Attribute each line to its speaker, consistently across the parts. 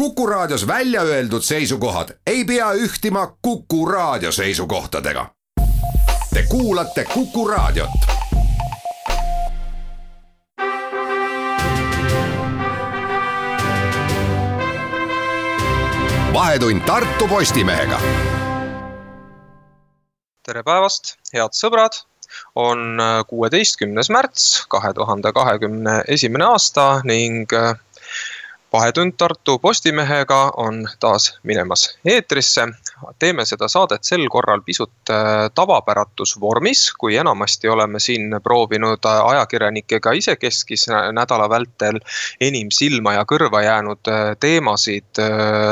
Speaker 1: Kuku Raadios välja öeldud seisukohad ei pea ühtima Kuku Raadio seisukohtadega. Te kuulate Kuku Raadiot. vahetund Tartu Postimehega.
Speaker 2: tere päevast, head sõbrad on kuueteistkümnes märts kahe tuhande kahekümne esimene aasta ning vahetund Tartu Postimehega on taas minemas eetrisse. teeme seda saadet sel korral pisut äh, tavapäratus vormis, kui enamasti oleme siin proovinud äh, ajakirjanikega isekeskis nädala vältel enim silma ja kõrva jäänud äh, teemasid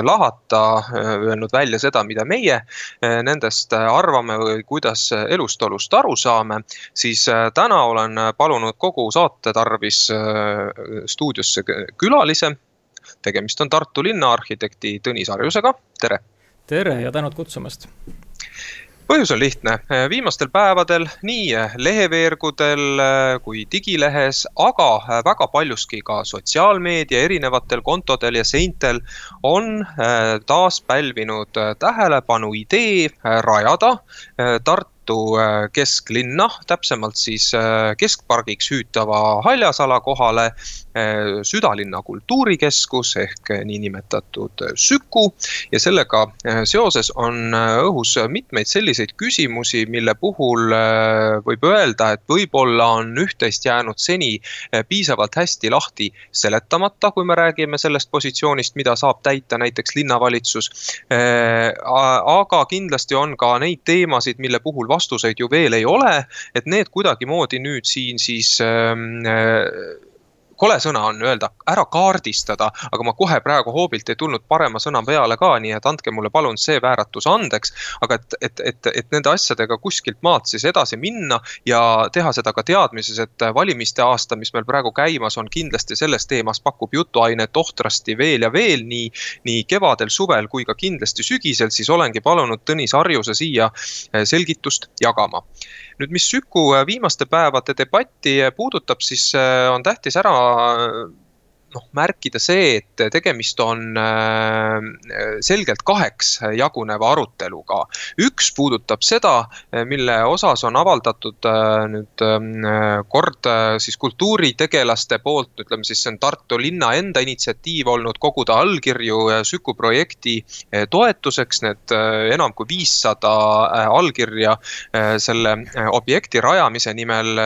Speaker 2: lahata, öelnud välja seda, mida meie nendest arvame või kuidas elust-olust aru saame. siis täna olen palunud kogu saate tarvis stuudiosse külalise tegemist on Tartu linnaarhitekti Tõnis Harjusega, tere.
Speaker 3: tere ja tänud kutsumast!
Speaker 2: Põhjus on lihtne, viimastel päevadel nii leheveergudel kui digilehes, aga väga paljuski ka sotsiaalmeedia erinevatel kontodel ja seintel on äh, taas pälvinud tähelepanu idee rajada äh, Tartu Tartu äh, kesklinna, täpsemalt siis äh, keskpargiks hüütava haljasala kohale äh, südalinna kultuurikeskus ehk niinimetatud Süku. ja sellega seoses on õhus mitmeid selliseid küsimusi, mille puhul võib öelda, et võib-olla on üht-teist jäänud seni piisavalt hästi lahti seletamata, kui me räägime sellest positsioonist, mida saab täita näiteks linnavalitsus. aga kindlasti on ka neid teemasid, mille puhul vastuseid ju veel ei ole, et need kuidagimoodi nüüd siin siis äh, kole sõna on öelda ära kaardistada, aga ma kohe praegu hoobilt ei tulnud parema sõna peale ka, nii et andke mulle palun see vääratus andeks. aga et, et, et, et nende asjadega kuskilt maalt siis edasi minna ja teha seda ka teadmises, et valimiste aasta, mis meil praegu käimas on, kindlasti selles teemas pakub jutuainet ohtrasti veel ja veel nii, nii kevadel, suvel kui ka kindlasti sügisel, siis olengi palunud Tõnis Harjuse siia selgitust jagama nüüd, mis Süku äh, viimaste päevade debatti puudutab, siis äh, on tähtis ära noh, märkida see, et tegemist on äh, selgelt kaheks jaguneva aruteluga. üks puudutab seda, mille osas on avaldatud äh, nüüd äh, kord siis kultuuritegelaste poolt, ütleme siis see on Tartu linna enda initsiatiiv olnud koguda allkirju Süku projekti toetuseks. Need enam kui viissada allkirja selle objekti rajamise nimel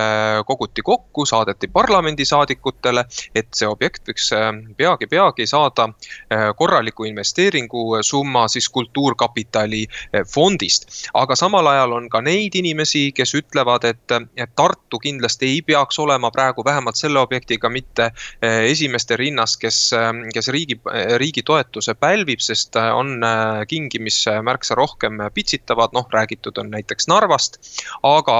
Speaker 2: koguti kokku, saadeti parlamendisaadikutele, et see objekt peagi-peagi äh, saada äh, korraliku investeeringusumma siis Kultuurkapitali äh, fondist. aga samal ajal on ka neid inimesi, kes ütlevad, et, et Tartu kindlasti ei peaks olema praegu vähemalt selle objektiga mitte esimeste rinnas, kes, kes riigi, riigi toetuse pälvib, sest on kingi, mis märksa rohkem pitsitavad, noh räägitud on näiteks Narvast, aga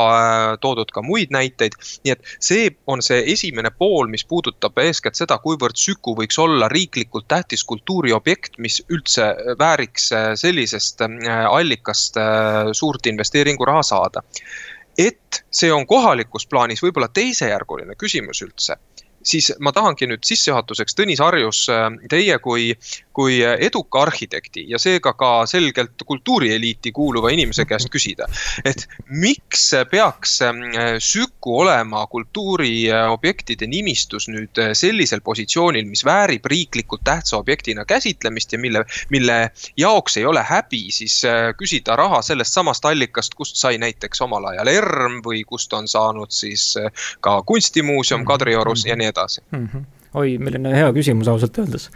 Speaker 2: toodud ka muid näiteid. nii et see on see esimene pool, mis puudutab eeskätt seda, kuivõrd kuivõrd Süku võiks olla riiklikult tähtis kultuuriobjekt, mis üldse vääriks äh, sellisest äh, allikast äh, suurt investeeringuraha saada. et see on kohalikus plaanis võib-olla teisejärguline küsimus üldse siis ma tahangi nüüd sissejuhatuseks, Tõnis Harjus, teie kui, kui eduka arhitekti ja seega ka selgelt kultuurieliiti kuuluva inimese käest küsida. et miks peaks Süku olema kultuuriobjektide nimistus nüüd sellisel positsioonil, mis väärib riiklikult tähtsa objektina käsitlemist ja mille, mille jaoks ei ole häbi siis küsida raha sellest samast allikast, kust sai näiteks omal ajal ERM või kust on saanud siis ka kunstimuuseum Kadriorus ja nii edasi
Speaker 3: mm. -hmm oi, milline hea küsimus ausalt öeldes.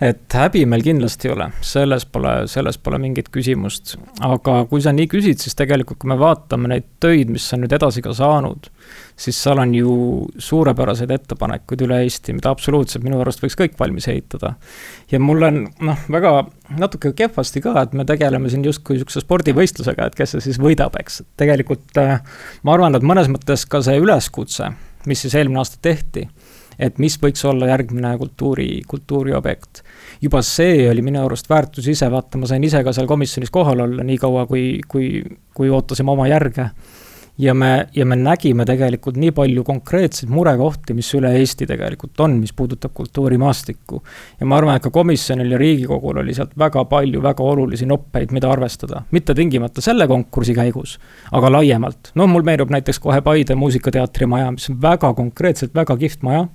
Speaker 3: et häbi meil kindlasti ei ole, selles pole, selles pole mingit küsimust. aga kui sa nii küsid, siis tegelikult, kui me vaatame neid töid, mis on nüüd edasi ka saanud, siis seal on ju suurepäraseid ettepanekuid üle Eesti, mida absoluutselt minu arust võiks kõik valmis ehitada. ja mul on noh, väga natuke kehvasti ka, et me tegeleme siin justkui sihukese spordivõistlusega, et kes see siis võidab, eks. tegelikult äh, ma arvan, et mõnes mõttes ka see üleskutse, mis siis eelmine aasta tehti et mis võiks olla järgmine kultuuri, kultuuriobjekt. juba see oli minu arust väärtus ise, vaata, ma sain ise ka seal komisjonis kohal olla nii kaua, kui, kui, kui ootasime oma järge. ja me, ja me nägime tegelikult nii palju konkreetseid murekohti, mis üle Eesti tegelikult on, mis puudutab kultuurimaastikku. ja ma arvan, et ka komisjonil ja Riigikogul oli sealt väga palju väga olulisi noppeid, mida arvestada, mitte tingimata selle konkursi käigus, aga laiemalt. no mul meenub näiteks kohe Paide Muusikateatri maja, mis on väga konkreetselt väga kihvt maja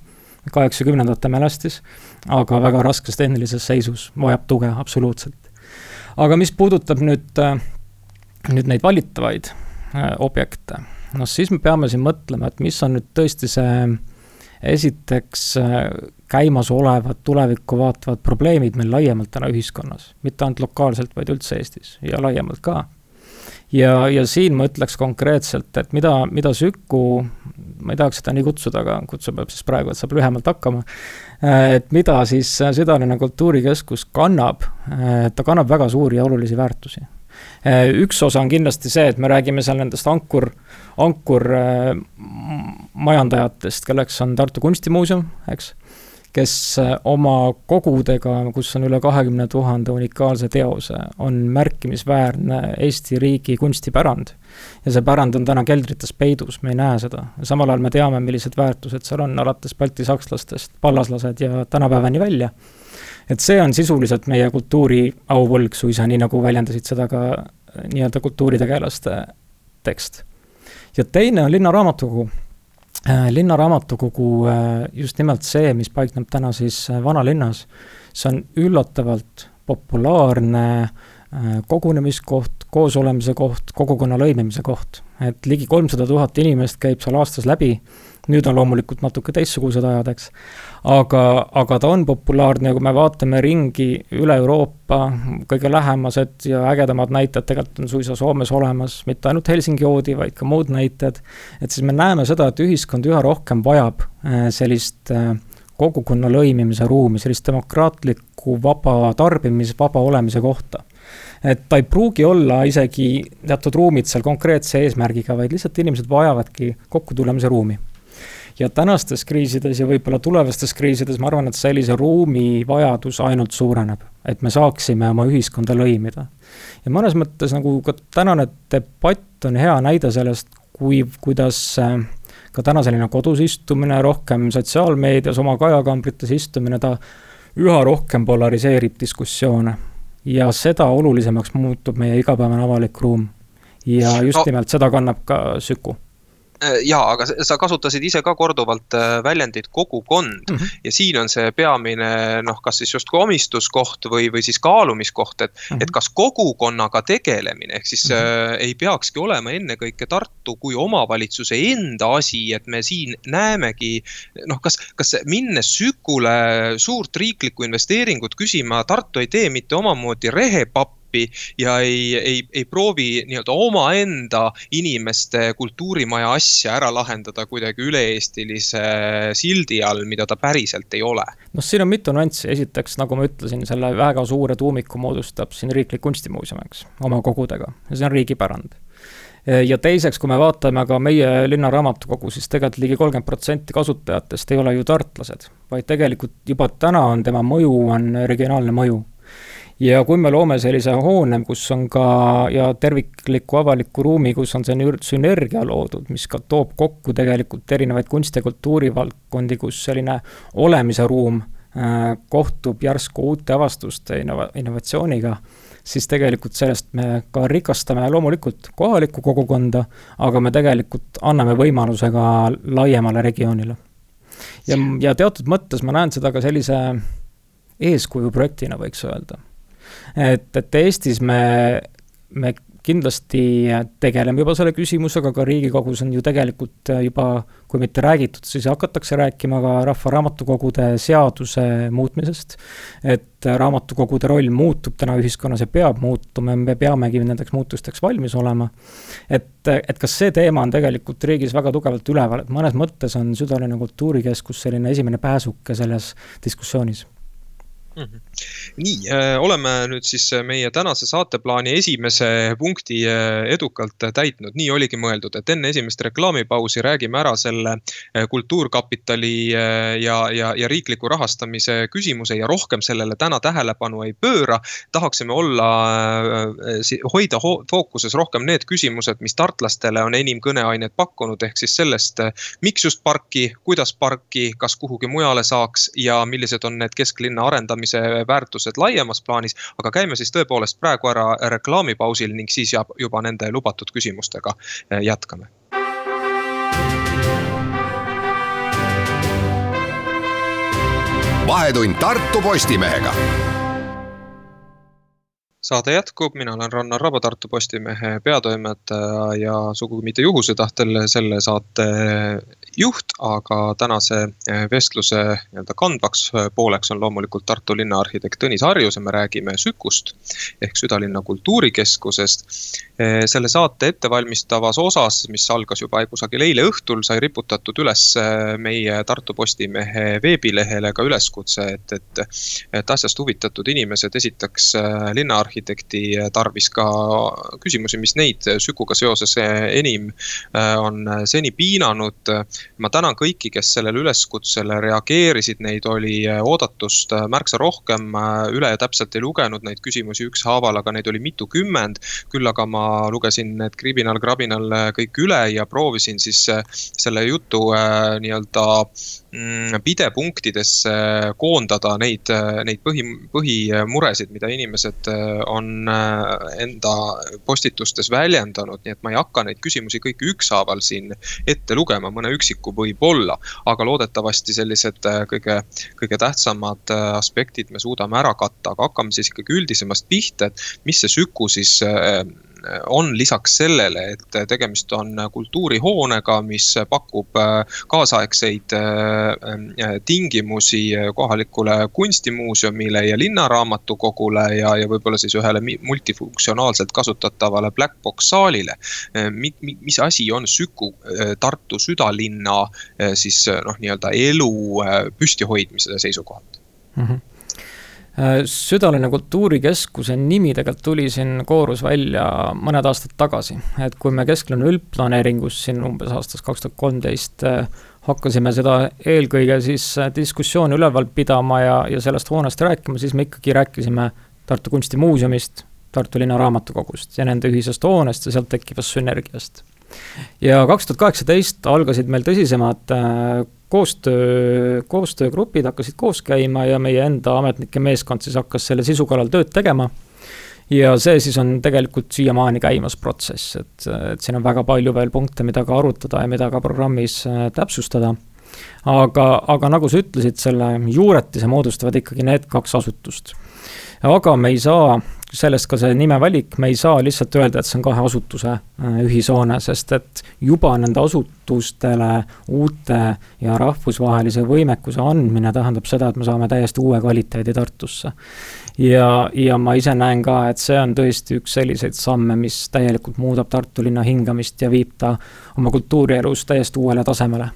Speaker 3: kaheksakümnendate mälestis, aga väga raskes tehnilises seisus, vajab tuge absoluutselt. aga mis puudutab nüüd, nüüd neid valitavaid Äh, objekte. noh, siis me peame siin mõtlema, et mis on nüüd tõesti see esiteks äh, käimasolevad tulevikku vaatavad probleemid meil laiemalt täna ühiskonnas, mitte ainult lokaalselt, vaid üldse Eestis ja laiemalt ka. Ja, ja siin ma ütleks konkreetselt, et mida, mida Süku, ma ei tahaks seda nii kutsuda, aga kutsume siis praegu, et saab lühemalt hakkama, et mida siis Südalinna kultuurikeskus kannab, ta kannab väga suuri ja olulisi väärtusi. Üks osa on kindlasti see, et me räägime seal nendest ankur, ankurmajandajatest, äh, kelleks on Tartu Kunstimuuseum, eks kes äh, oma kogudega, kus on üle kahekümne tuhande unikaalse teose, on märkimisväärne Eesti riigi kunstipärand. ja see pärand on täna keldrites peidus, me ei näe seda. samal ajal me teame, millised väärtused seal on, alates baltisakslastest, pallaslased ja tänapäevani välja et see on sisuliselt meie kultuuri auvõlg suisa, nii nagu väljendasid seda ka äh, nii-öelda kultuuritegelaste tekst. ja teine on Linnaraamatukogu. Äh, linnaraamatukogu äh, just nimelt see, mis paikneb täna siis vanalinnas, see on üllatavalt populaarne kogunemiskoht, koosolemise koht, kogukonna lõimimise koht. et ligi kolmsada tuhat inimest käib seal aastas läbi nüüd on loomulikult natuke teistsugused ajad, eks. Aga, aga ta on populaarne ja kui me vaatame ringi üle Euroopa, kõige lähemased ja ägedamad näited tegelikult on suisa Soomes olemas, mitte ainult Helsingi oodi, vaid ka muud näited. et siis me näeme seda, et ühiskond üha rohkem vajab äh, sellist äh, kogukonna lõimimise ruumi, sellist demokraatlikku vaba tarbimis, vaba olemise kohta et ta ei pruugi olla isegi teatud ruumid seal konkreetse eesmärgiga, vaid lihtsalt inimesed vajavadki kokkutulemise ruumi ja tänastes kriisides ja võib-olla tulevastes kriisides ma arvan, et sellise ruumi vajadus ainult suureneb, et me saaksime oma ühiskonda lõimida. ja mõnes mõttes nagu ka tänane debatt on hea näide sellest, kui, kuidas äh, ka täna selline kodus istumine, rohkem sotsiaalmeedias oma kajakambrites istumine, ta üha rohkem polariseerib diskussioone. ja seda olulisemaks muutub meie igapäevane avalik ruum. ja just no. nimelt seda kannab ka Süku
Speaker 2: Äh, jaa, aga sa kasutasid ise ka korduvalt äh, väljendit kogukond mm -hmm. ja siin on see peamine noh, kas siis justkui omistuskoht või, või siis kaalumiskoht, et mm, -hmm. et kas kogukonnaga tegelemine ehk siis mm -hmm. äh, ei peakski olema ennekõike Tartu kui omavalitsuse enda asi, et me siin näemegi noh, kas, kas minnes Sükule suurt riiklikku investeeringut küsima, Tartu ei tee mitte omamoodi rehepappi appi ja ei, ei, ei proovi nii-öelda omaenda inimeste kultuurimaja asja ära lahendada kuidagi üle-eestilise sildi all, mida ta päriselt ei ole.
Speaker 3: noh, siin on mitu nüanssi, esiteks nagu ma ütlesin, selle väga suure tuumiku moodustab siin Riiklik Kunstimuuseum, eks, oma kogudega. Ja see on riigipärand. Ja teiseks, kui me vaatame ka meie linna raamatukogu, siis tegelikult ligi kolmkümmend protsenti kasutajatest ei ole ju tartlased, vaid tegelikult juba täna on tema mõju, on regionaalne mõju ja kui me loome sellise hoone, kus on ka ja tervikliku avaliku ruumi, kus on see sünergia loodud, mis ka toob kokku tegelikult erinevaid kunsti- ja kultuurivaldkondi, kus selline olemise ruum äh, kohtub järsku uute avastuste innova-, innovatsiooniga, siis tegelikult sellest me ka rikastame loomulikult kohalikku kogukonda, aga me tegelikult anname võimaluse ka laiemale regioonile. ja, ja teatud mõttes ma näen seda ka sellise eeskujuprojektina, võiks öelda et, et Eestis me, me kindlasti tegeleme juba selle küsimusega, ka Riigikogus on ju tegelikult juba, kui mitte räägitud, siis hakatakse rääkima ka rahvaraamatukogude seaduse muutmisest. et raamatukogude roll muutub täna ühiskonnas ja peab muutuma ja me peamegi nendeks muutusteks valmis olema. et, et kas see teema on tegelikult riigis väga tugevalt üleval, et mõnes mõttes on Südalinna kultuurikeskus selline esimene pääsuke selles diskussioonis
Speaker 2: mm. -hmm. nii, äh, oleme nüüd siis äh, meie tänase saateplaani esimese punkti äh, edukalt täitnud, nii oligi mõeldud, et enne esimest reklaamipausi räägime ära selle kultuurkapitali ja, ja, ja riikliku rahastamise küsimuse ja rohkem sellele täna tähelepanu ei pööra. tahaksime olla, hoida fookuses rohkem need küsimused, mis tartlastele on enim kõneainet pakkunud, ehk siis sellest, miks just parki, kuidas parki, kas kuhugi mujale saaks ja millised on need kesklinna arendamise väärtused laiemas plaanis. aga käime siis tõepoolest praegu ära reklaamipausil ning siis juba nende lubatud küsimustega eh, jätkame.
Speaker 1: vahetund Tartu Postimehega
Speaker 2: saade jätkub, mina olen Rannar Raba, Tartu Postimehe peatoimetaja ja sugugi mitte juhuse tahtel selle saate juht, aga tänase vestluse nii-öelda kandvaks pooleks on loomulikult Tartu linnaarhitekt Tõnis Harjus ja me räägime Sükust ehk südalinna kultuurikeskusest. Selle saate ettevalmistavas osas, mis algas juba kusagil eile õhtul, sai riputatud üles meie Tartu Postimehe veebilehele ka üleskutse, et, et, et asjast huvitatud inimesed esitaks linnaarhitekti arhitekti tarvis ka küsimusi, mis neid Sükuga seoses enim on seni piinanud. ma tänan kõiki, kes sellele üleskutsele reageerisid, neid oli oodatust märksa rohkem. üle täpselt ei lugenud neid küsimusi ükshaaval, aga neid oli mitukümmend. küll aga ma lugesin need kribinal-krabinal kõik üle ja proovisin siis selle jutu äh, nii-öelda mm, pidepunktidesse koondada neid, neid põhi, põhimuresid, mida inimesed on äh, enda postitustes väljendanud, nii et ma ei hakka neid küsimusi kõiki ükshaaval siin ette lugema, mõne üksiku võib-olla. aga loodetavasti sellised äh, kõige, kõige tähtsamad äh, aspektid me suudame ära katta, aga hakkame siis ikkagi üldisemast pihta, et mis see Süku siis on lisaks sellele, et tegemist on kultuurihoonega, mis pakub äh, kaasaegseid äh, tingimusi kohalikule kunstimuuseumile ja linnaraamatukogule ja, ja võib-olla siis ühele multifunktsionaalselt kasutatavale black box saalile. Äh, mis asi on Süku Tartu südalinna siis noh, nii-öelda elu püstihoidmise seisukohalt mm? -hmm
Speaker 3: Äh, südalinna kultuurikeskuse nimi tegelikult tuli siin, koorus välja mõned aastad tagasi, et kui me kesklinna üldplaneeringus siin umbes aastast kaks tuhat kolmteist äh, hakkasime seda eelkõige siis äh, diskussiooni üleval pidama ja, ja sellest hoonest rääkima, siis me ikkagi rääkisime Tartu Kunstimuuseumist, Tartu Linna Raamatukogust ja nende ühisest hoonest ja sealt tekkivast sünergiast. ja kaks tuhat kaheksateist algasid meil tõsisemad koostöö, koostöögrupid hakkasid koos käima ja meie enda ametnike meeskond siis hakkas selle sisu kallal tööd tegema. ja see siis on tegelikult siiamaani käimas protsess, et, et siin on väga palju veel punkte, mida ka arutada ja mida ka programmis äh, täpsustada. aga, aga nagu sa ütlesid, selle juuretise moodustavad ikkagi need kaks asutust. Aga me ei saa sellest ka see nimevalik, me ei saa lihtsalt öelda, et see on kahe asutuse äh, ühishoone, sest et juba nende asutustele uute ja rahvusvahelise võimekuse andmine tähendab seda, et me saame täiesti uue kvaliteedi Tartusse. ja, ja ma ise näen ka, et see on tõesti üks selliseid samme, mis täielikult muudab Tartu linna hingamist ja viib ta oma kultuurielus täiesti uuele tasemele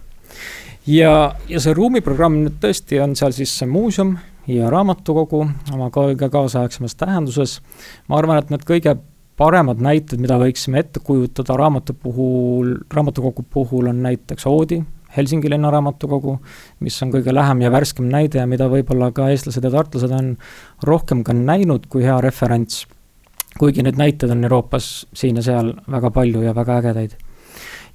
Speaker 3: ja, ja see ruumiprogramm nüüd tõesti on seal siis see muuseum ja raamatukogu oma kõige kaasaegsemas tähenduses. ma arvan, et need kõige paremad näited, mida võiksime ette kujutada raamatu puhul, raamatukogu puhul on näiteks Oodi, Helsingi linnaraamatukogu, mis on kõige lähem ja värskem näide ja mida võib-olla ka eestlased ja tartlased on rohkem ka näinud kui hea referents. kuigi neid näiteid on Euroopas siin ja seal väga palju ja väga ägedaid.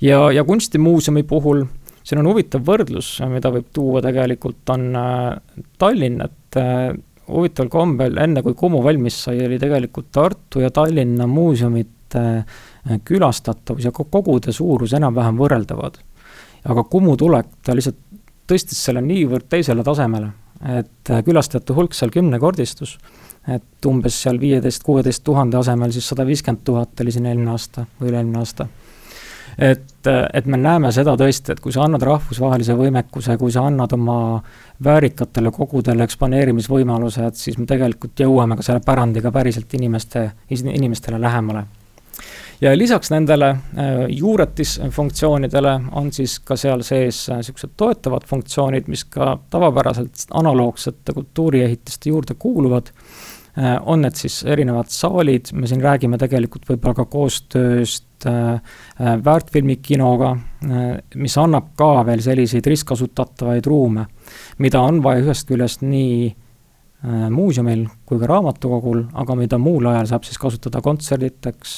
Speaker 3: ja, ja kunstimuuseumi puhul siin on huvitav võrdlus, mida võib tuua tegelikult, on äh, Tallinn, et äh, huvitaval kombel, enne kui Kumu valmis sai, oli tegelikult Tartu ja Tallinna muuseumite äh, külastatavus ja kogude suurus enam-vähem võrreldavad. aga Kumu tulek, ta lihtsalt tõstis selle niivõrd teisele tasemele, et külastajate hulk seal kümnekordistus, et umbes seal viieteist, kuueteist tuhande asemel siis sada viiskümmend tuhat oli siin eelmine aasta või üle-eelmine aasta et, et me näeme seda tõesti, et kui sa annad rahvusvahelise võimekuse, kui sa annad oma väärikatele kogudele eksponeerimisvõimaluse, et siis me tegelikult jõuame ka selle pärandiga päriselt inimeste, inimestele lähemale. ja lisaks nendele juuretisfunktsioonidele on siis ka seal sees niisugused toetavad funktsioonid, mis ka tavapäraselt analoogsete kultuuriehitiste juurde kuuluvad on need siis erinevad saalid, me siin räägime tegelikult võib-olla ka koostööst äh, väärtfilmikinoga äh,, mis annab ka veel selliseid ristkasutatavaid ruume, mida on vaja ühest küljest nii Äh, muuseumil kui ka raamatukogul, aga mida muul ajal saab siis kasutada kontserditeks,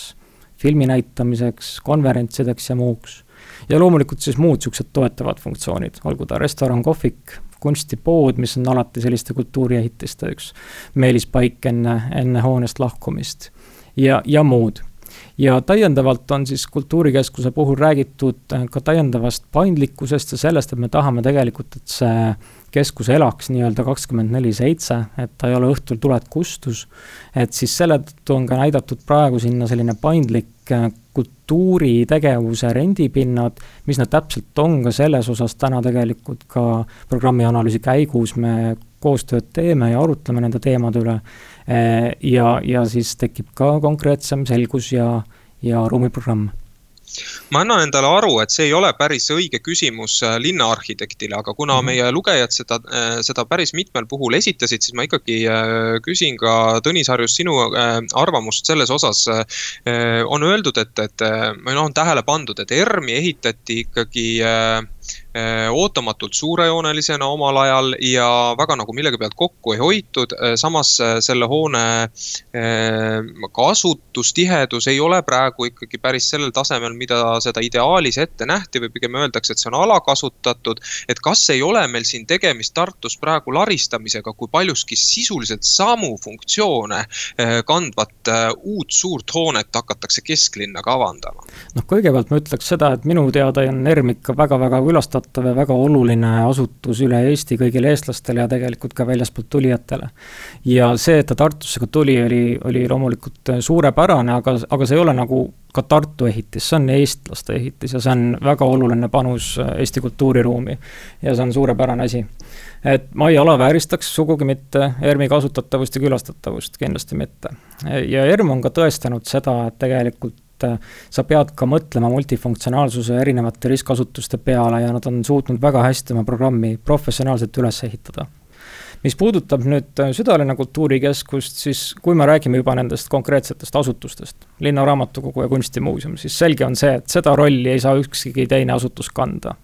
Speaker 3: filmi näitamiseks, konverentsideks ja muuks. ja loomulikult siis muud niisugused toetavad funktsioonid, olgu ta restoran, kohvik, kunstipood, mis on alati selliste kultuuriehitiste üks meelispaik enne, enne hoonest lahkumist ja, ja muud ja täiendavalt on siis Kultuurikeskuse puhul räägitud ka täiendavast paindlikkusest ja sellest, et me tahame tegelikult, et see keskus elaks nii-öelda kakskümmend neli seitse, et ta ei ole õhtul tuled kustus. et siis selle tõttu on ka näidatud praegu sinna selline paindlik äh, kultuuritegevuse rendipinnad, mis nad täpselt on, ka selles osas täna tegelikult ka programmi analüüsi käigus me koostööd teeme ja arutleme nende teemade üle. Äh, ja, ja siis tekib ka konkreetsem selgus ja, ja ruumiprogramm
Speaker 2: ma annan endale aru, et see ei ole päris õige küsimus äh, linnaarhitektile, aga kuna -hmm. meie lugejad seda, äh, seda päris mitmel puhul esitasid, siis ma ikkagi küsin ka Tõnis Harjus sinu arvamust selles osas. on öeldud, et, et või noh, on tähele pandud, et ERM-i ehitati ikkagi ootamatult suurejoonelisena omal ajal ja väga nagu millegi pealt kokku ei hoitud. Äh, samas äh, selle hoone kasutustihedus ei ole praegu ikkagi päris sellel tasemel, mida seda ideaalis ette nähti või pigem öeldakse, et see on alakasutatud. et kas ei ole meil siin tegemist Tartus praegu laristamisega, kui paljuski sisuliselt samu funktsioone kandvat uut suurt hoonet hakatakse kesklinna kavandama?
Speaker 3: noh, kõigepealt ma ütleks seda, et minu teada on ERM ikka väga-väga külastatav ja väga oluline asutus üle Eesti kõigile eestlastele ja tegelikult ka väljaspoolt tulijatele. ja see, et ta Tartusse ka tuli, oli, oli loomulikult suurepärane, aga, aga see ei ole nagu ka Tartu ehitis, see on eestlaste ehitis ja see on väga oluline panus Eesti kultuuriruumi. ja see on suurepärane asi. et ma ei alavääristaks sugugi mitte ERM-i kasutatavust ja külastatavust, kindlasti mitte. ja ERM on ka tõestanud seda, et tegelikult et äh, sa pead ka mõtlema multifunktsionaalsuse erinevate ristkasutuste peale ja nad on suutnud väga hästi oma programmi professionaalselt üles ehitada mis puudutab nüüd äh, Südalinna kultuurikeskust, siis kui me räägime juba nendest konkreetsetest asutustest, Linnaraamatukogu ja Kunstimuuseum, siis selge on see, et seda rolli ei saa ükski teine asutus kanda.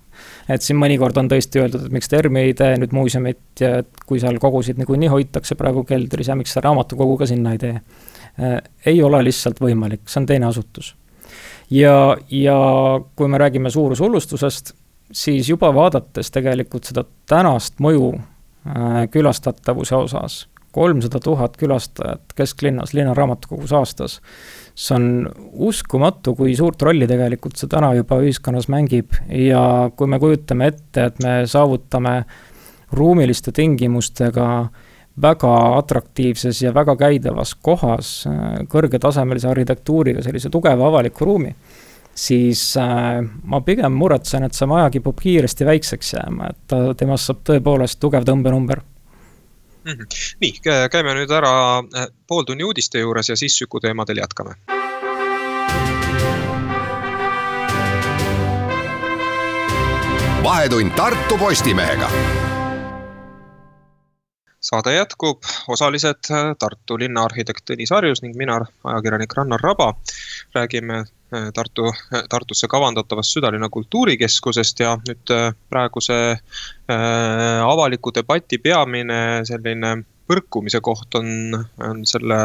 Speaker 3: et siin mõnikord on tõesti öeldud, et miks Termi ei tee nüüd muuseumit ja et kui seal kogusid niikuinii hoitakse praegu keldris ja miks sa raamatukogu ka sinna ei tee ei ole lihtsalt võimalik, see on teine asutus. ja, ja kui me räägime suurushullustusest, siis juba vaadates tegelikult seda tänast mõju äh, külastatavuse osas, kolmsada tuhat külastajat kesklinnas, linnaraamatukogus aastas, see on uskumatu, kui suurt rolli tegelikult see täna juba ühiskonnas mängib ja kui me kujutame ette, et me saavutame ruumiliste tingimustega äh, väga atraktiivses ja väga käidavas kohas äh, kõrgetasemelise arhitektuuriga sellise tugeva avaliku ruumi, siis äh, ma pigem muretsen, et see maja kipub kiiresti väikseks jääma, et ta, temast saab tõepoolest tugev tõmbenumber
Speaker 2: mm. -hmm. nii, käime nüüd ära äh, pooltunni uudiste juures ja siis Süku teemadel jätkame.
Speaker 1: vahetund Tartu Postimehega
Speaker 2: saade jätkub, osalised äh, Tartu linnaarhitekt Tõnis Harjus ning mina, ajakirjanik Rannar Raba. räägime äh, Tartu, äh, Tartusse kavandatavast südalinna kultuurikeskusest ja nüüd praeguse äh, avaliku debati peamine selline põrkumise koht on, on selle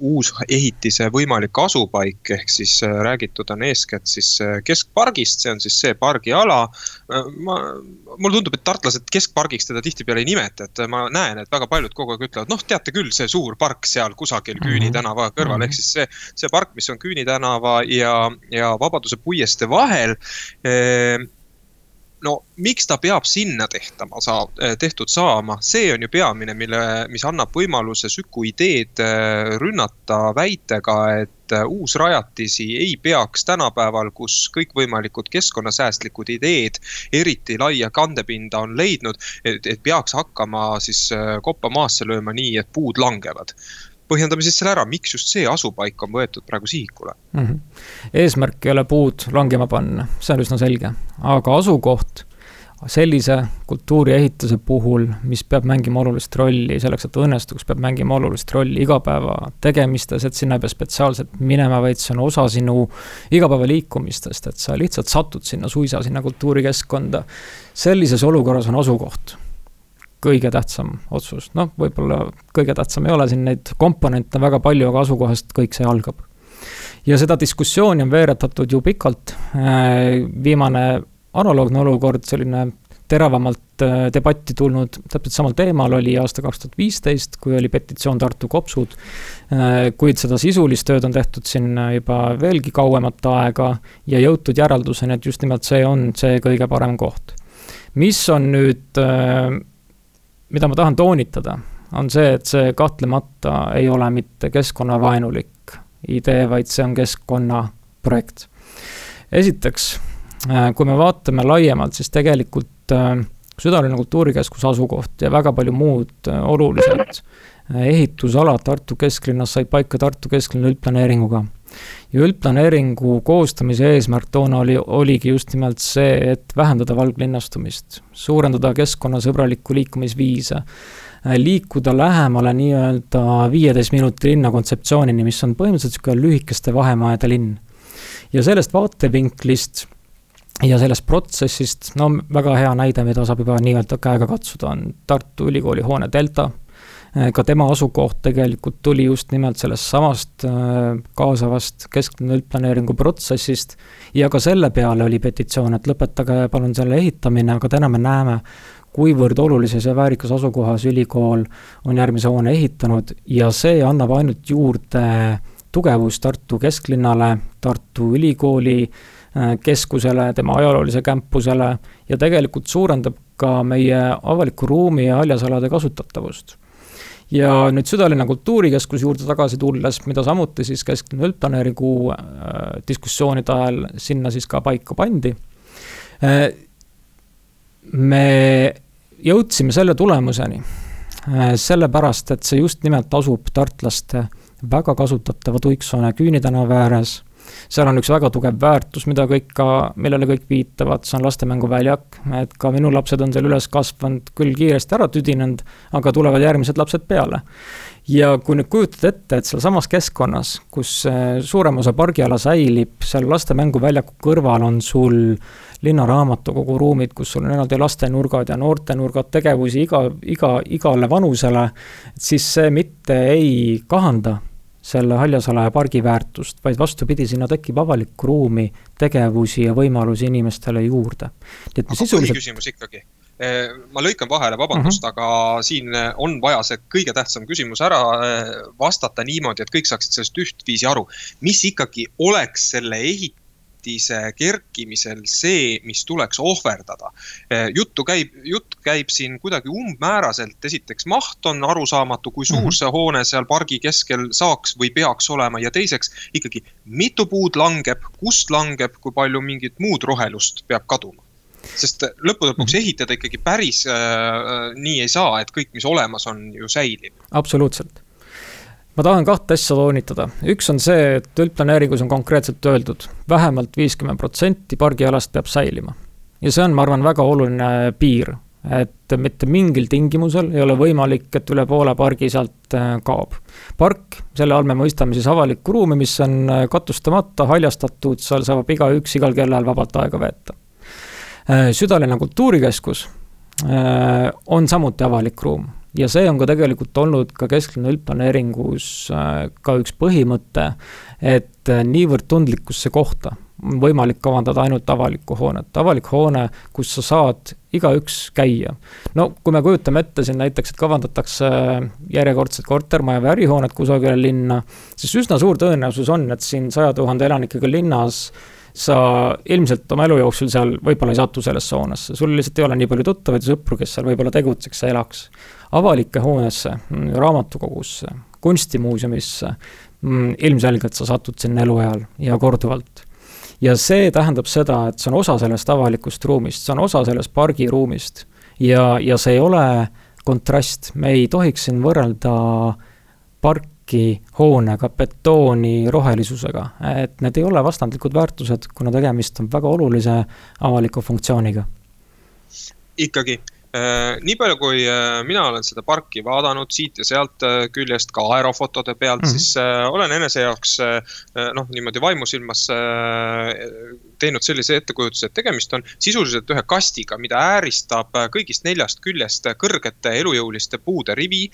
Speaker 2: uus ehitise võimalik asupaik, ehk siis äh, räägitud on eeskätt siis äh, keskpargist, see on siis see pargiala. Äh, ma, mulle tundub, et tartlased keskpargiks teda tihtipeale ei nimeta, et ma näen, et väga paljud kogu aeg ütlevad, noh, teate küll, see suur park seal kusagil Küüni mhm. tänava kõrval, ehk siis see, see park, mis on Küüni tänava ja, ja Vabaduse puiestee vahel no miks ta peab sinna tehtama, saa-, eh, tehtud saama, see on ju peamine, mille, mis annab võimaluse Süku ideed eh, rünnata väitega, et eh, uusrajatisi ei peaks tänapäeval, kus kõikvõimalikud keskkonnasäästlikud ideed eriti laia kandepinda on leidnud, et, et peaks hakkama siis koppa maasse lööma nii, et puud langevad põhjendame siis selle ära, miks just see asupaik on võetud praegu sihikule
Speaker 3: mm. -hmm. eesmärk ei ole puud langema panna, see on üsna selge, aga asukoht sellise kultuuriehituse puhul, mis peab mängima olulist rolli selleks, et õnnestuks, peab mängima olulist rolli igapäeva tegemistes, et sinna ei pea spetsiaalselt minema, vaid see on osa sinu igapäevaliikumistest, et sa lihtsalt satud sinna suisa, sinna kultuurikeskkonda. sellises olukorras on asukoht kõige tähtsam otsus, noh, võib-olla kõige tähtsam ei ole, siin neid komponente on väga palju, aga asukohast kõik see algab. ja seda diskussiooni on veeretatud ju pikalt, äh, viimane analoogne olukord, selline teravamalt äh, debatti tulnud täpselt samal teemal oli aasta kaks tuhat viisteist, kui oli petitsioon Tartu kopsud. Äh, kuid seda sisulist tööd on tehtud siin juba veelgi kauemat aega ja jõutud järelduseni, et just nimelt see on see kõige parem koht. mis on nüüd, mida ma tahan toonitada, on see, et see kahtlemata ei ole mitte keskkonnavaenulik idee, vaid see on keskkonnaprojekt. esiteks Äh, kui me vaatame laiemalt, siis tegelikult äh, südalinna kultuurikeskuse asukoht ja väga palju muud äh, olulised ehitusalad Tartu kesklinnas said paika Tartu kesklinna üldplaneeringuga. Ja üldplaneeringu koostamise eesmärk toona oli, oligi just nimelt see, et vähendada valglinnastumist, suurendada keskkonnasõbralikku liikumisviise, liikuda lähemale nii-öelda viieteist minuti linna kontseptsioonini, mis on põhimõtteliselt niisugune lühikeste vahemaade linn. ja sellest vaatevinklist ja sellest protsessist, no väga hea näide, mida saab juba nii-öelda käega katsuda, on Tartu Ülikooli hoone Delta. Ka tema asukoht tegelikult tuli just nimelt sellest samast äh, kaasavast kesklinna üldplaneeringu protsessist. ja ka selle peale oli petitsioon, et lõpetage palun selle ehitamine, aga täna me näeme, kuivõrd olulises ja väärikas asukohas ülikool on järgmise hoone ehitanud ja see annab ainult juurde tugevust Tartu kesklinnale, Tartu Ülikooli äh, Äh, keskusele, tema ajaloolisele campusele ja tegelikult suurendab ka meie avaliku ruumi ja haljasalade kasutatavust. Ja nüüd südalinna kultuurikeskuse juurde tagasi tulles, mida samuti siis kesklinna üldplaneeringu äh, diskussioonide ajal sinna siis ka paika pandi äh,. me jõudsime selle tulemuseni äh, sellepärast, et see just nimelt asub tartlaste väga kasutatava Tuiksoone küünitänava ääres seal on üks väga tugev väärtus, mida kõik ka, millele kõik viitavad, see on lastemänguväljak, et ka minu lapsed on seal üles kasvanud, küll kiiresti ära tüdinenud, aga tulevad järgmised lapsed peale. ja kui nüüd kujutad ette, et sealsamas keskkonnas, kus suurem osa pargiala säilib, seal lastemängoväljaku kõrval on sul linnaraamatukogu ruumid, kus sul on eraldi lastenurgad ja noortenurgad, tegevusi iga, iga, igale vanusele, siis see mitte ei kahanda selle Haljasala pargi väärtust, vaid vastupidi, sinna tekib avalikku ruumi, tegevusi ja võimalusi inimestele juurde.
Speaker 2: me sisuliselt. küsimus ikkagi ma lõikan vahele, vabandust uh, mhm. -huh. aga siin on vaja see kõige tähtsam küsimus ära vastata niimoodi, et kõik saaksid sellest ühtviisi aru. mis ikkagi oleks selle ehit-, ehitise kerkimisel see, mis tuleks ohverdada. Eh, juttu käib, jutt käib siin kuidagi umbmääraselt, esiteks maht on arusaamatu, kui suur -hmm. see hoone seal pargi keskel saaks või peaks olema ja teiseks ikkagi, mitu puud langeb, kust langeb, kui palju mingit muud rohelust peab kaduma sest lõppude lõpuks mhm. ehitada ikkagi päris äh, nii ei saa, et kõik, mis olemas on, ju säilib.
Speaker 3: absoluutselt ma tahan kahte asja toonitada, üks on see, et üldplaneeringus on konkreetselt öeldud vähemalt, vähemalt viiskümmend protsenti pargialast peab säilima. ja see on, ma arvan, väga oluline piir, et mitte mingil tingimusel ei ole võimalik, et üle poole pargi sealt äh, kaob. park, selle all me mõistame siis avalikku ruumi, mis on äh, katustamata, haljastatud, seal saab igaüks igal kellaajal vabalt aega veeta. Äh, südalinna kultuurikeskus on samuti avalik ruum ja see on ka tegelikult olnud ka kesklinna üldplaneeringus äh, ka üks põhimõte, et äh, niivõrd tundlikusse kohta on võimalik kavandada ainult avalikku hoonet, avalik hoone, kus sa saad igaüks käia. no kui me kujutame ette siin näiteks, et kavandatakse järjekordset kortermaja või ärihoonet kusagile linna, siis üsna suur tõenäosus on, et siin saja tuhande elanikuga linnas sa ilmselt oma elu jooksul seal võib-olla ei satu sellesse hoonesse, sul lihtsalt ei ole nii palju tuttavaid ja sõpru, kes seal võib-olla tegutseks ja elaks avalike hoonesse, raamatukogusse, kunstimuuseumisse, mm, ilmselgelt sa satud sinna eluajal ja korduvalt. ja see tähendab seda, et see on osa sellest avalikust ruumist, see on osa sellest pargiruumist ja, ja see ei ole kontrast, me ei tohiks siin võrrelda parki hoonega, betooni, rohelisusega. et need ei ole vastandlikud väärtused, kuna tegemist on väga olulise avaliku funktsiooniga.
Speaker 2: ikkagi nii palju, kui äh, mina olen seda parki vaadanud siit ja sealt äh, küljest ka aerofotode pealt mm, -hmm. siis olen enese jaoks noh, niimoodi vaimusilmas teinud sellise ettekujutuse, et tegemist on sisuliselt ühe kastiga, mida ääristab kõigist neljast küljest kõrgete elujõuliste puude rivi.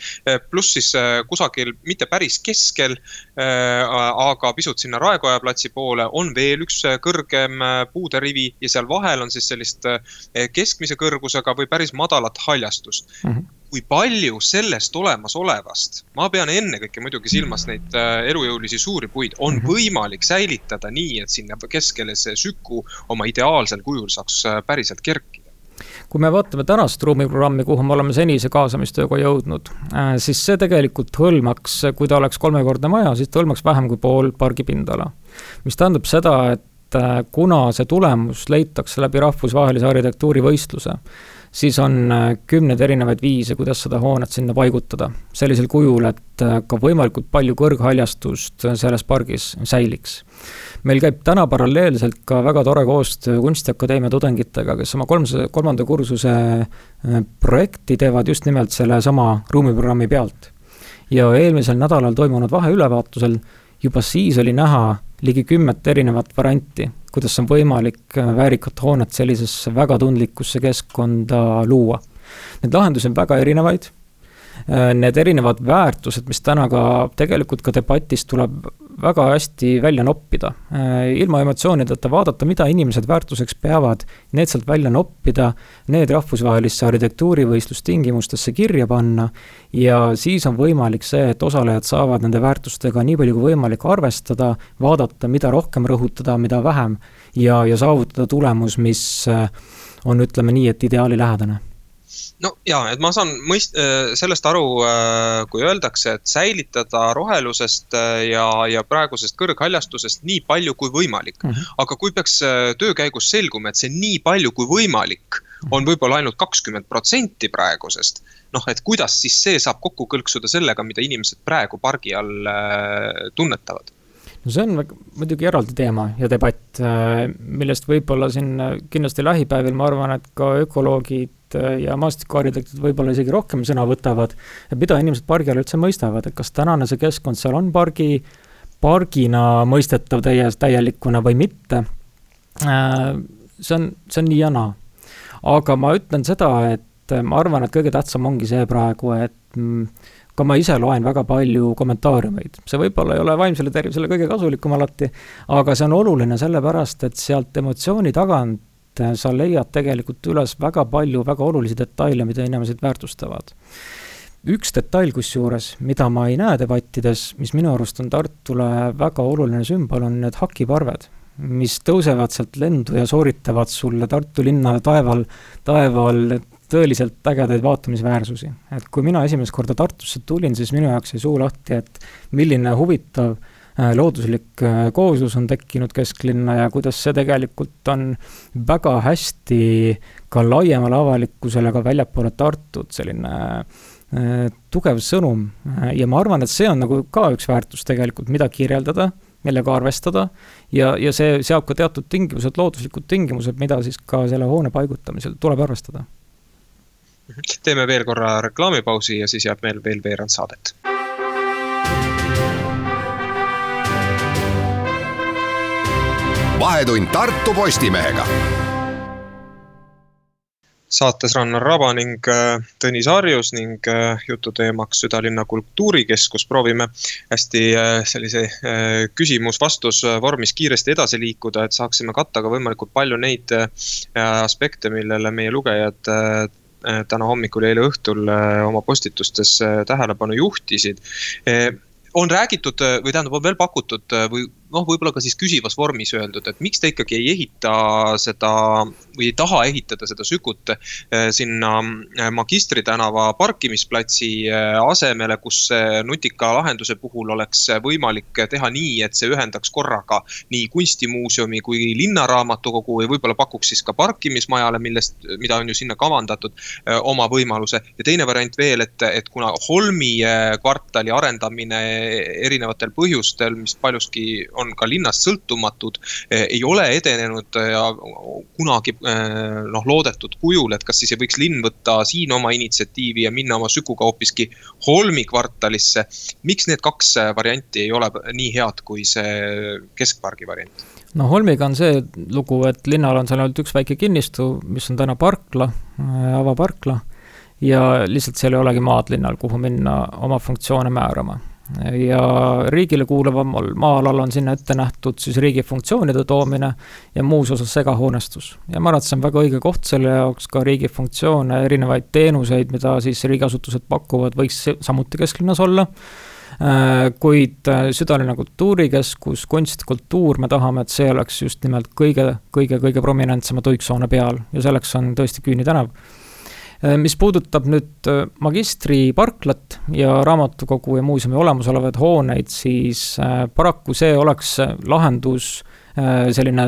Speaker 2: pluss siis kusagil, mitte päris keskel, aga pisut sinna Raekoja platsi poole on veel üks kõrgem puude rivi ja seal vahel on siis sellist keskmise kõrgusega või päris madalat madalat haljastust mm. -hmm kui palju sellest olemasolevast, ma pean ennekõike muidugi silmas neid äh, elujõulisi suuri puid, on mm -hmm. võimalik säilitada nii, et sinna keskele see süku oma ideaalsel kujul saaks äh, päriselt kerkida
Speaker 3: kui me vaatame tänast ruumiprogrammi, kuhu me oleme senise kaasamistööga jõudnud, äh, siis see tegelikult hõlmaks, kui ta oleks kolmekordne maja, siis ta hõlmaks vähem kui pool pargi pindala. mis tähendab seda, et kuna see tulemus leitakse läbi rahvusvahelise arhitektuurivõistluse, siis on äh, kümneid erinevaid viise, kuidas seda hoonet sinna paigutada. sellisel kujul, et äh, ka võimalikult palju kõrghaljastust äh, selles pargis säiliks. meil käib täna paralleelselt ka väga tore koostöö Kunstiakadeemia tudengitega, kes oma kolmse, kolmanda kursuse projekti teevad just nimelt sellesama ruumiprogrammi pealt. ja eelmisel nädalal toimunud vaheülevaatusel juba siis oli näha ligi kümmet erinevat varianti kuidas on võimalik äh, väärikat hoonet sellisesse väga tundlikusse keskkonda luua. Neid lahendusi on väga erinevaid Äh, need erinevad väärtused, mis täna ka tegelikult ka debatis tuleb väga hästi välja noppida. Äh, ilma emotsioonideta vaadata, mida inimesed väärtuseks peavad, need sealt välja noppida, need rahvusvahelisse arhitektuurivõistlustingimustesse kirja panna ja siis on võimalik see, et osalejad saavad nende väärtustega nii palju kui võimalik arvestada, vaadata, mida rohkem rõhutada, mida vähem ja, ja saavutada tulemus, mis äh, on, ütleme nii, et ideaalilähedane
Speaker 2: no ja, et ma saan mõist-, äh, sellest aru, äh, kui öeldakse, et säilitada rohelusest äh, ja, ja praegusest kõrghaljastusest nii palju kui võimalik mm. -hmm. aga kui peaks töö käigus selguma, et see nii palju kui võimalik on võib-olla ainult kakskümmend protsenti praegusest. noh, et kuidas siis see saab kokku kõlksuda sellega, mida inimesed praegu pargi all tunnetavad
Speaker 3: no see on muidugi eraldi teema ja debatt, millest võib-olla siin kindlasti lähipäevil, ma arvan, et ka ökoloogid Äh, ja maastikuarhitektid võib-olla isegi rohkem sõna võtavad. et mida inimesed pargi all üldse mõistavad, et kas tänane see keskkond seal on pargi, pargina mõistetav täie, täielikuna või mitte. Äh, see on, see on nii ja naa. aga ma ütlen seda, et ma arvan, et kõige tähtsam ongi see praegu, et mm, ka ma ise loen väga palju kommentaariumeid, see võib-olla ei ole vaimsele tervisele kõige kasulikum alati, aga see on oluline sellepärast, et sealt emotsiooni tagant et sa leiad tegelikult üles väga palju väga olulisi detaile, mida inimesed väärtustavad. üks detail kusjuures, mida ma ei näe debattides, mis minu arust on Tartule väga oluline sümbol, on need hakiparved mis tõusevad sealt lendu ja sooritavad sulle Tartu linna taeval, taeval tõeliselt ägedaid vaatamisväärsusi. et kui mina esimest korda Tartusse tulin, siis minu jaoks jäi suu lahti, et milline huvitav Äh, looduslik äh, kooslus on tekkinud kesklinna ja kuidas see tegelikult on väga hästi ka laiemale avalikkusele, ka väljapoole Tartut selline äh, tugev sõnum. Ja ma arvan, et see on nagu ka üks väärtus tegelikult, mida kirjeldada, millega arvestada. Ja, ja see seab ka teatud tingimused, looduslikud tingimused, mida siis ka selle hoone paigutamisel tuleb arvestada.
Speaker 2: teeme veel korra reklaamipausi ja siis jääb meil veel veerand saadet
Speaker 1: vahetund Tartu Postimehega
Speaker 2: saates Rannar Raba ning äh, Tõnis Harjus ning äh, jututeemaks Südalinna Kultuurikeskus. proovime hästi äh, sellise küsimus-vastus vormis kiiresti edasi liikuda, et saaksime katta ka võimalikult palju neid aspekte, millele meie lugejad täna hommikul ja eile õhtul oma postitustes tähelepanu juhtisid on räägitud või tähendab, on veel pakutud või noh, võib-olla ka siis küsivas vormis öeldud, et miks te ikkagi ei ehita seda või ei taha ehitada seda Sükut sinna Magistri tänava parkimisplatsi asemele, kus nutika lahenduse puhul oleks võimalik teha nii, et see ühendaks korraga nii kunstimuuseumi kui linnaraamatukogu või võib-olla pakuks siis ka parkimismajale, millest, mida on ju sinna kavandatud, oma võimaluse. ja teine variant veel, et, et kuna Holmi kvartali arendamine erinevatel põhjustel, mis paljuski on ka linnast sõltumatud, ei ole edenenud ja kunagi noh, loodetud kujul, et kas siis ei võiks linn võtta siin oma initsiatiivi ja minna oma Sükuga hoopiski Holmi kvartalisse. miks need kaks varianti ei ole nii head kui see keskpargi variant?
Speaker 3: no Holmiga on see lugu, et linnal on seal ainult üks väike kinnistu, mis on täna parkla, avaparkla ja lihtsalt seal ei olegi maad linnal, kuhu minna oma funktsioone määrama. Ja riigile kuuluval maa-alal on sinna ette nähtud siis riigi funktsioonide toomine ja muus osas segahoonestus. ja ma arvan, et see on väga õige koht selle jaoks, ka riigi funktsioone, erinevaid teenuseid, mida siis riigiasutused pakuvad, võiks samuti kesklinnas olla. Kuid südalinna kultuurikeskus, kunst, kultuur, me tahame, et see oleks just nimelt kõige, kõige, kõige prominentsema tuiksoone peal. Ja selleks on tõesti Küüni tänav. Äh, mis puudutab nüüd äh, magistriparklat ja raamatukogu ja muuseumi olemasolevaid hooneid, siis äh, paraku see oleks lahendus, selline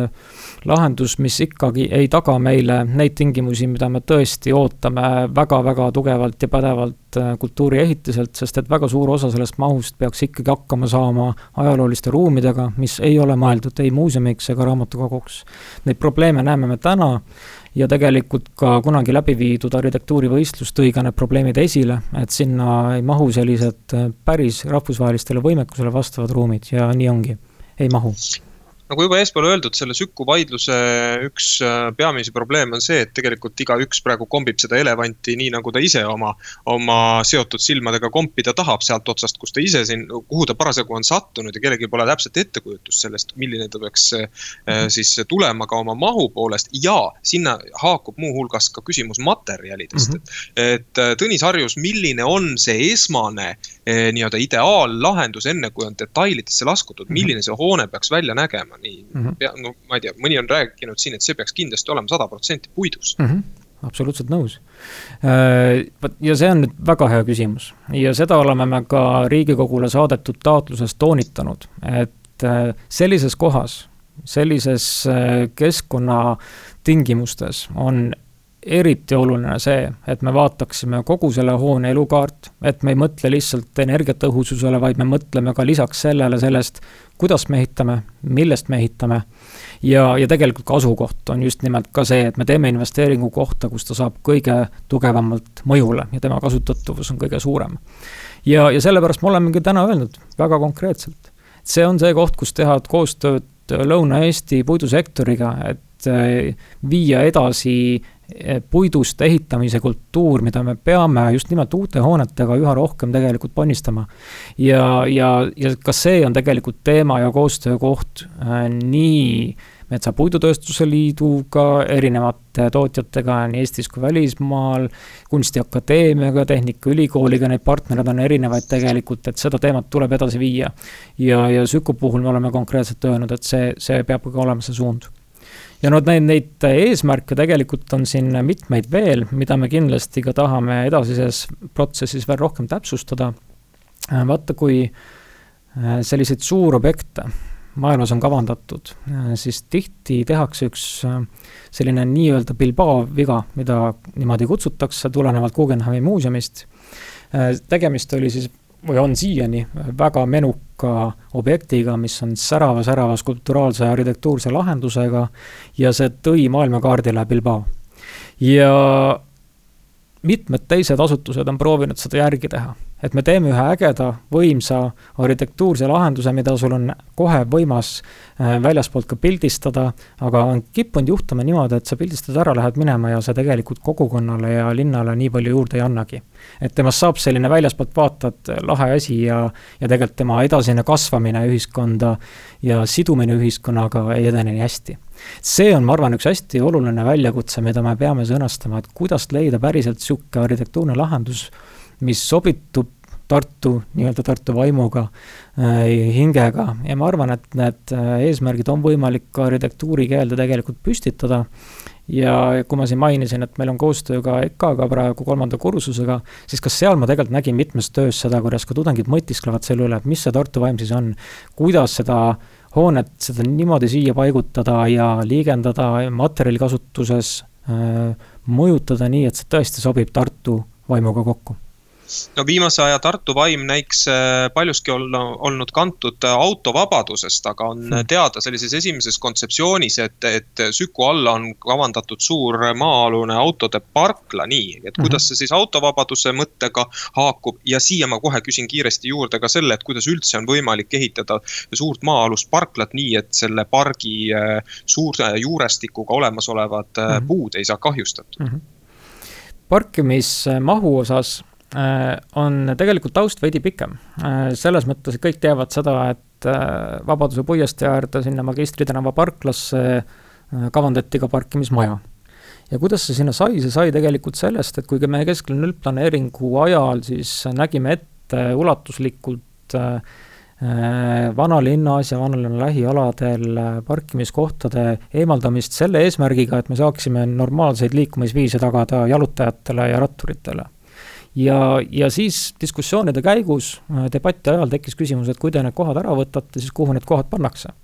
Speaker 3: lahendus, mis ikkagi ei taga meile neid tingimusi, mida me tõesti ootame väga-väga tugevalt ja pädevalt kultuuriehitiselt, sest et väga suur osa sellest mahust peaks ikkagi hakkama saama ajalooliste ruumidega, mis ei ole mõeldud ei muuseumiks ega raamatukoguks. Neid probleeme näeme me täna ja tegelikult ka kunagi läbi viidud arhitektuurivõistlus tõi ka need probleemid esile, et sinna ei mahu sellised päris rahvusvahelistele võimekusele vastavad ruumid ja nii ongi, ei mahu
Speaker 2: nagu juba eespool öeldud, selle Süku vaidluse üks äh, peamisi probleeme on see, et tegelikult igaüks praegu kombib seda elevanti nii, nagu ta ise oma, oma seotud silmadega kompida tahab sealt otsast, kus ta ise siin, kuhu ta parasjagu on sattunud ja kellelgi pole täpset ettekujutust sellest, milline ta peaks äh, siis tulema ka oma mahu poolest. ja sinna haakub muuhulgas ka küsimus materjalidest mm, -hmm. et, et äh, Tõnis Harjus, milline on see esmane nii-öelda ideaallahendus, enne kui on detailidesse laskutud, mhm. milline see hoone peaks välja nägema? Nii mm -hmm. pea, no ma ei tea, mõni on rääkinud siin, et see peaks kindlasti olema sada protsenti puidust mm. -hmm
Speaker 3: absoluutselt nõus. Äh, vot ja see on nüüd väga hea küsimus ja seda oleme me ka Riigikogule saadetud taotluses toonitanud, et äh, sellises kohas, sellises äh, keskkonna tingimustes on eriti oluline see, et me vaataksime kogu selle hoone elukaart, et me ei mõtle lihtsalt energiatõhususele, vaid me mõtleme ka lisaks sellele sellest, kuidas me ehitame, millest me ehitame. ja, ja tegelikult ka asukoht on just nimelt ka see, et me teeme investeeringu kohta, kus ta saab kõige tugevamalt mõjule ja tema kasutatavus on kõige suurem. ja, ja sellepärast me olemegi täna öelnud väga konkreetselt, see on see koht, kus teha koostööd Lõuna-Eesti puidusektoriga, et eh, viia edasi Eh, puidust ehitamise kultuur, mida me peame just nimelt uute hoonetega üha rohkem tegelikult ponnistama. ja, ja, ja ka see on tegelikult teema ja koostöökoht äh, nii Metsa Puidutööstuse Liiduga, erinevate tootjatega nii Eestis kui välismaal, Kunstiakadeemiaga, Tehnikaülikooliga, neid partnereid on erinevaid tegelikult, et seda teemat tuleb edasi viia. ja, ja Süku puhul me oleme konkreetselt öelnud, et see, see peab ka olema see suund ja no neid, neid eesmärke tegelikult on siin mitmeid veel, mida me kindlasti ka tahame edasises protsessis veel rohkem täpsustada. vaata, kui äh, selliseid suurobjekte maailmas on kavandatud, äh, siis tihti tehakse üks äh, selline nii-öelda Bilbao viga, mida niimoodi kutsutakse, tulenevalt Guggenheimi muuseumist. tegemist oli siis või on siiani väga menuka objektiga, mis on särava-särava skulpturaalse arhitektuurse lahendusega ja see tõi maailmakaardile Bilbao. ja mitmed teised asutused on proovinud seda järgi teha et me teeme ühe ägeda, võimsa arhitektuurse lahenduse, mida sul on kohe võimas äh, väljaspoolt ka pildistada, aga on kippunud juhtuma niimoodi, et sa pildistad ära, lähed minema ja sa tegelikult kogukonnale ja linnale nii palju juurde ei annagi. et temast saab selline väljaspoolt vaatad lahe asi ja, ja tegelikult tema edasine kasvamine ühiskonda ja sidumine ühiskonnaga ei edene nii hästi see on, ma arvan, üks hästi oluline väljakutse, mida me peame sõnastama, et kuidas leida päriselt niisugune arhitektuurne lahendus, mis sobitub Tartu, nii-öelda Tartu vaimuga, hingega. Ja ma arvan, et need eesmärgid on võimalik ka arhitektuurikeelde tegelikult püstitada. Ja kui ma siin mainisin, et meil on koostöö ka EKA-ga praegu kolmanda kursusega, siis ka seal ma tegelikult nägin mitmes töös seda, kuidas ka tudengid mõtisklevad selle üle, et mis see Tartu vaim siis on, kuidas seda hoonet, seda niimoodi siia paigutada ja liigendada materjali kasutuses äh,, mõjutada nii, et see tõesti sobib Tartu vaimuga kokku
Speaker 2: no viimase aja Tartu vaim näiks äh, paljuski olla, olnud kantud äh, autovabadusest, aga on hmm. teada sellises esimeses kontseptsioonis, et, et Süku alla on kavandatud suur maa-alune autode parkla, nii. et kuidas hmm. see siis autovabaduse mõttega haakub ja siia ma kohe küsin kiiresti juurde ka selle, et kuidas üldse on võimalik ehitada suurt maa-alust parklat nii, et selle pargi äh, suure juurestikuga olemasolevad hmm. puud ei saa kahjustatud hmm
Speaker 3: parkimismahu osas on tegelikult taust veidi pikem. Äh, selles mõttes, et kõik teavad seda, et äh, Vabaduse puiestee äärde sinna Magistri tänava parklasse kavandati ka parkimismaja. ja kuidas see sinna sai, see sai tegelikult sellest, et kuigi me kesklinna üldplaneeringu ajal siis nägime ette ulatuslikult vanalinnas ja vanalinna lähialadel parkimiskohtade eemaldamist selle eesmärgiga, et me saaksime normaalseid liikumisviise tagada jalutajatele ja ratturitele ja, ja siis diskussioonide käigus, äh, debati ajal tekkis küsimus, et kui te need kohad ära võtate, siis kuhu need kohad pannakse.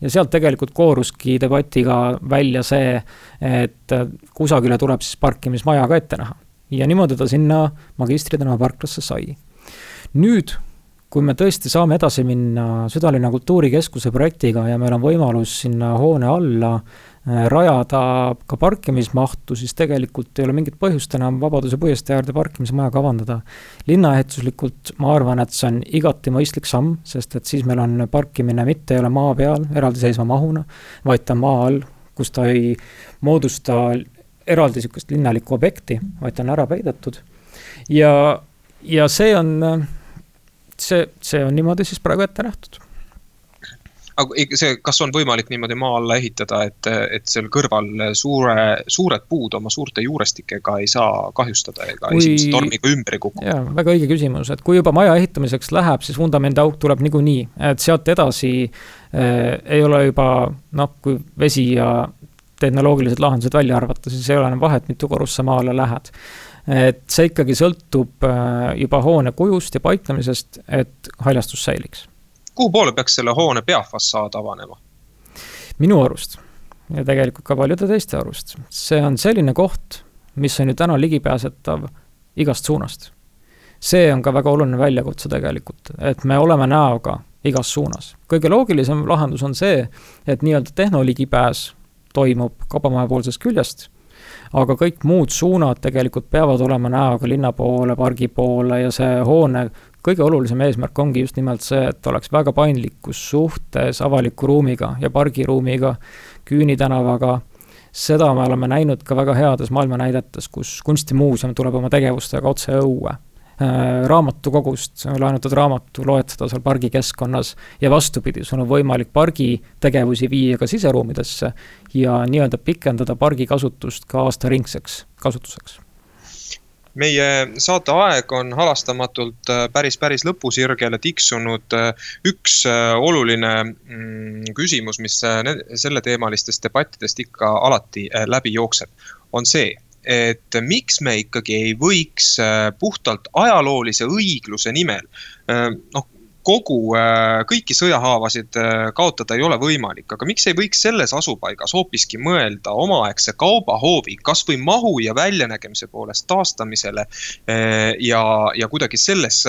Speaker 3: ja sealt tegelikult kooruski debatiga välja see, et äh, kusagile tuleb siis parkimismaja ka ette näha. ja niimoodi ta sinna Magistri tänava parklasse sai. nüüd, kui me tõesti saame edasi minna Südalinna kultuurikeskuse projektiga ja meil on võimalus sinna hoone alla Äh, rajada ka parkimismahtu, siis tegelikult ei ole mingit põhjust enam Vabaduse puiestee äärde parkimismaja kavandada. linnaehituslikult ma arvan, et see on igati mõistlik samm, sest et siis meil on parkimine mitte ei ole maa peal eraldiseisva mahuna, vaid ta on maa all, kus ta ei moodusta eraldi niisugust linnalikku objekti, vaid ta on ära peidetud. ja, ja see on, see, see on niimoodi siis praegu ette nähtud
Speaker 2: aga see, kas on võimalik niimoodi maa alla ehitada, et, et seal kõrval suure, suured puud oma suurte juurestikega ei saa kahjustada ega kui... esimese tormiga ümber ei kuku?
Speaker 3: jaa, väga õige küsimus, et kui juba maja ehitamiseks läheb, siis vundamendiauk tuleb niikuinii, et sealt edasi äh, ei ole juba noh, kui vesi ja tehnoloogilised lahendused välja arvata, siis ei ole enam vahet, mitu korrust sa maa alla lähed. Et see ikkagi sõltub äh, juba hoone kujust ja paiknemisest, et haljastus säiliks
Speaker 2: kuhu poole peaks selle hoone peafassaad avanema?
Speaker 3: minu arust ja tegelikult ka paljude teiste arust, see on selline koht, mis on ju täna ligipääsetav igast suunast. see on ka väga oluline väljakutse tegelikult, et me oleme näoga igas suunas. kõige loogilisem lahendus on see, et nii-öelda tehnoligipääs toimub kaubamaja poolsest küljest, aga kõik muud suunad tegelikult peavad olema näoga linna poole, pargi poole ja see hoone kõige olulisem eesmärk ongi just nimelt see, et oleks väga paindlikkus suhtes avaliku ruumiga ja pargiruumiga, Küüni tänavaga. seda me oleme näinud ka väga heades maailmanäidetes, kus kunstimuuseum tuleb oma tegevustega otse õue äh, raamatukogust laenatud raamatu loed seda seal pargikeskkonnas ja vastupidi, sul on võimalik pargi tegevusi viia ka siseruumidesse ja nii-öelda pikendada pargi kasutust ka aastaringseks kasutuseks
Speaker 2: meie saate aeg on halastamatult äh, päris, päris lõpusirgele tiksunud. Äh, üks äh, oluline mm, küsimus, mis selleteemalistest debattidest ikka alati läbi jookseb, on see, et miks me ikkagi ei võiks puhtalt ajaloolise õigluse nimel noh kogu, äh, kõiki sõjahaavasid äh, kaotada ei ole võimalik, aga miks ei võiks selles asupaigas hoopiski mõelda omaaegse kaubahoovi kasvõi mahu ja väljanägemise poolest taastamisele. Äh, ja, ja kuidagi selles,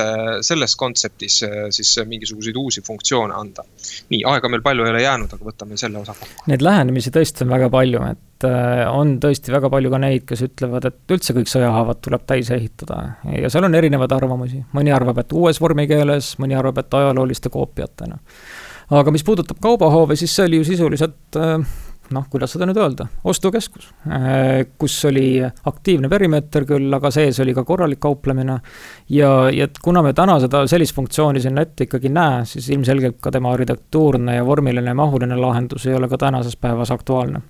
Speaker 2: selles kontseptis siis mingisuguseid uusi funktsioone anda. nii, aega meil palju ei ole jäänud, aga võtame selle osa.
Speaker 3: Neid lähenemisi tõesti on väga palju, et et äh, on tõesti väga palju ka neid, kes ütlevad, et üldse kõik sõjahaavad tuleb täis ehitada ja seal on erinevaid arvamusi, mõni arvab, et uues vormikeeles, mõni arvab, et ajalooliste koopiatena. aga mis puudutab kaubahoove, siis see oli ju sisuliselt äh, noh, kuidas seda nüüd öelda, ostukeskus, äh, kus oli aktiivne perimeeter küll, aga sees oli ka korralik kauplemine. ja, ja kuna me täna seda sellist funktsiooni sinna ette ikkagi ei näe, siis ilmselgelt ka tema arhitektuurne ja vormiline ja mahuline lahendus ei ole ka tänases päevas aktuaalne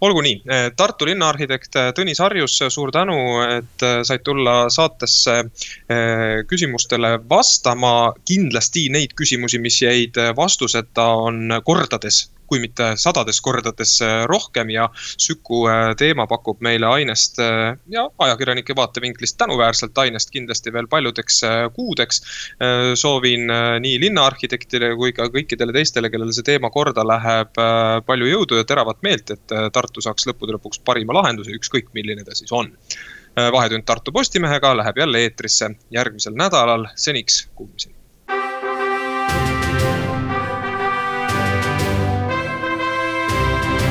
Speaker 2: olgu nii, Tartu linnaarhitekt Tõnis Harjus, suur tänu, et said tulla saatesse küsimustele vastama. kindlasti neid küsimusi, mis jäid vastuseta, on kordades kui mitte sadades kordades äh, rohkem ja Süku äh, teema pakub meile ainest äh, ja ajakirjanike vaatevinklist tänuväärselt ainest kindlasti veel paljudeks kuudeks. soovin nii linnaarhitektile kui ka kõikidele teistele, kellele see teema korda läheb, palju jõudu ja teravat meelt, et Tartu saaks lõppude lõpuks parima lahenduse, ükskõik milline ta siis on vahetund Tartu Postimehega läheb jälle eetrisse järgmisel nädalal, seniks kuulmiseni.